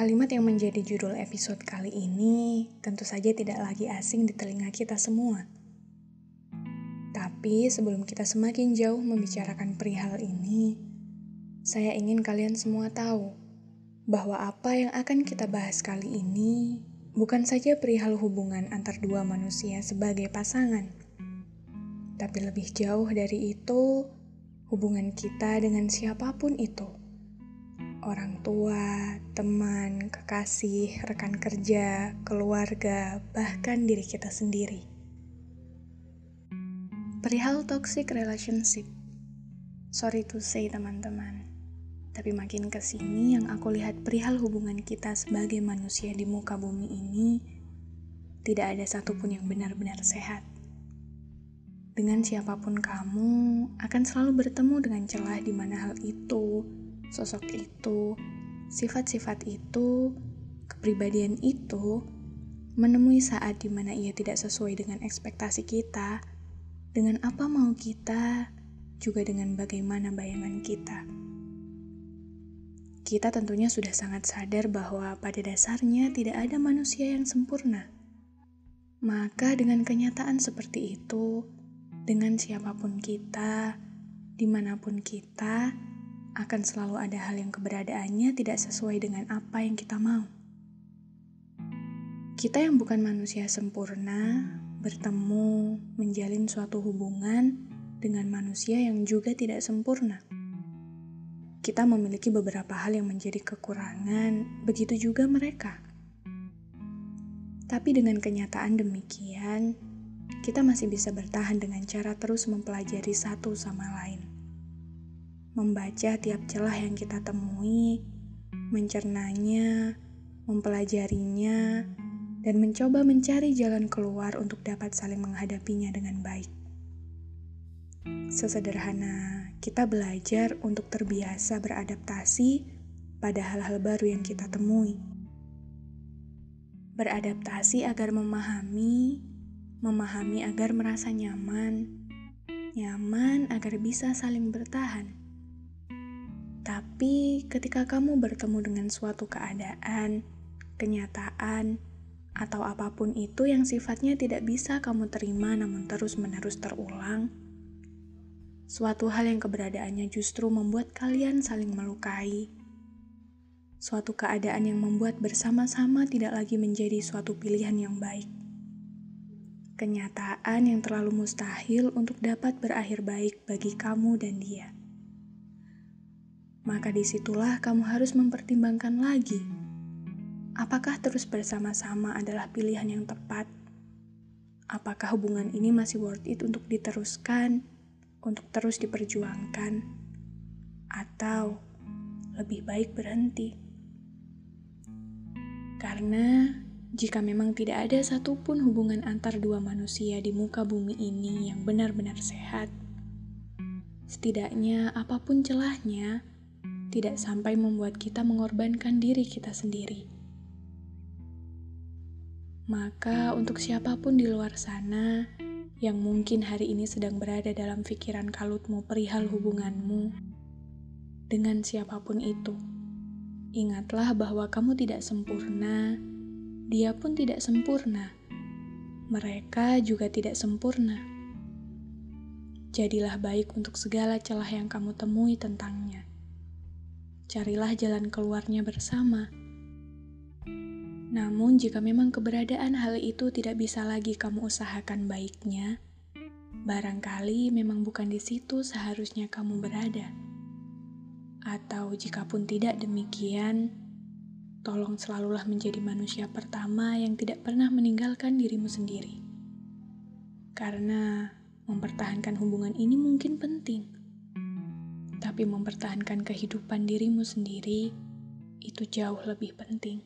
Kalimat yang menjadi judul episode kali ini tentu saja tidak lagi asing di telinga kita semua. Tapi sebelum kita semakin jauh membicarakan perihal ini, saya ingin kalian semua tahu bahwa apa yang akan kita bahas kali ini bukan saja perihal hubungan antar dua manusia sebagai pasangan, tapi lebih jauh dari itu, hubungan kita dengan siapa pun itu orang tua, teman, kekasih, rekan kerja, keluarga, bahkan diri kita sendiri. Perihal toxic relationship. Sorry to say teman-teman. Tapi makin ke sini yang aku lihat perihal hubungan kita sebagai manusia di muka bumi ini, tidak ada satupun yang benar-benar sehat. Dengan siapa pun kamu akan selalu bertemu dengan celah di mana hal itu sosok itu, sifat-sifat itu, kepribadian itu menemui saat di mana ia tidak sesuai dengan ekspektasi kita, dengan apa mau kita, juga dengan bagaimana bayangan kita. Kita tentunya sudah sangat sadar bahwa pada dasarnya tidak ada manusia yang sempurna. Maka dengan kenyataan seperti itu, dengan siapa pun kita, di mana pun kita, akan selalu ada hal yang keberadaannya tidak sesuai dengan apa yang kita mau. Kita yang bukan manusia sempurna bertemu menjalin suatu hubungan dengan manusia yang juga tidak sempurna. Kita memiliki beberapa hal yang menjadi kekurangan, begitu juga mereka. Tapi dengan kenyataan demikian, kita masih bisa bertahan dengan cara terus mempelajari satu sama lain membaca tiap celah yang kita temui, mencernanya, mempelajarinya, dan mencoba mencari jalan keluar untuk dapat saling menghadapinya dengan baik. Sesederhana kita belajar untuk terbiasa beradaptasi pada hal-hal baru yang kita temui. Beradaptasi agar memahami, memahami agar merasa nyaman, nyaman agar bisa saling bertahan tapi ketika kamu bertemu dengan suatu keadaan, kenyataan, atau apa pun itu yang sifatnya tidak bisa kamu terima namun terus-menerus terulang, suatu hal yang keberadaannya justru membuat kalian saling melukai. Suatu keadaan yang membuat bersama-sama tidak lagi menjadi suatu pilihan yang baik. Kenyataan yang terlalu mustahil untuk dapat berakhir baik bagi kamu dan dia maka di situlah kamu harus mempertimbangkan lagi. Apakah terus bersama-sama adalah pilihan yang tepat? Apakah hubungan ini masih worth it untuk diteruskan, untuk terus diperjuangkan, atau lebih baik berhenti? Karena jika memang tidak ada satupun hubungan antar dua manusia di muka bumi ini yang benar-benar sehat, setidaknya apa pun celahnya, tidak sampai membuat kita mengorbankan diri kita sendiri. Maka, untuk siapa pun di luar sana yang mungkin hari ini sedang berada dalam pikiran kalutmu perihal hubunganmu dengan siapa pun itu, ingatlah bahwa kamu tidak sempurna, dia pun tidak sempurna, mereka juga tidak sempurna. Jadilah baik untuk segala celah yang kamu temui tentangnya carilah jalan keluarnya bersama. Namun, jika memang keberadaan hal itu tidak bisa lagi kamu usahakan baiknya, barangkali memang bukan di situ seharusnya kamu berada. Atau jika pun tidak demikian, tolong selalulah menjadi manusia pertama yang tidak pernah meninggalkan dirimu sendiri. Karena mempertahankan hubungan ini mungkin penting tapi mempertahankan kehidupan dirimu sendiri itu jauh lebih penting.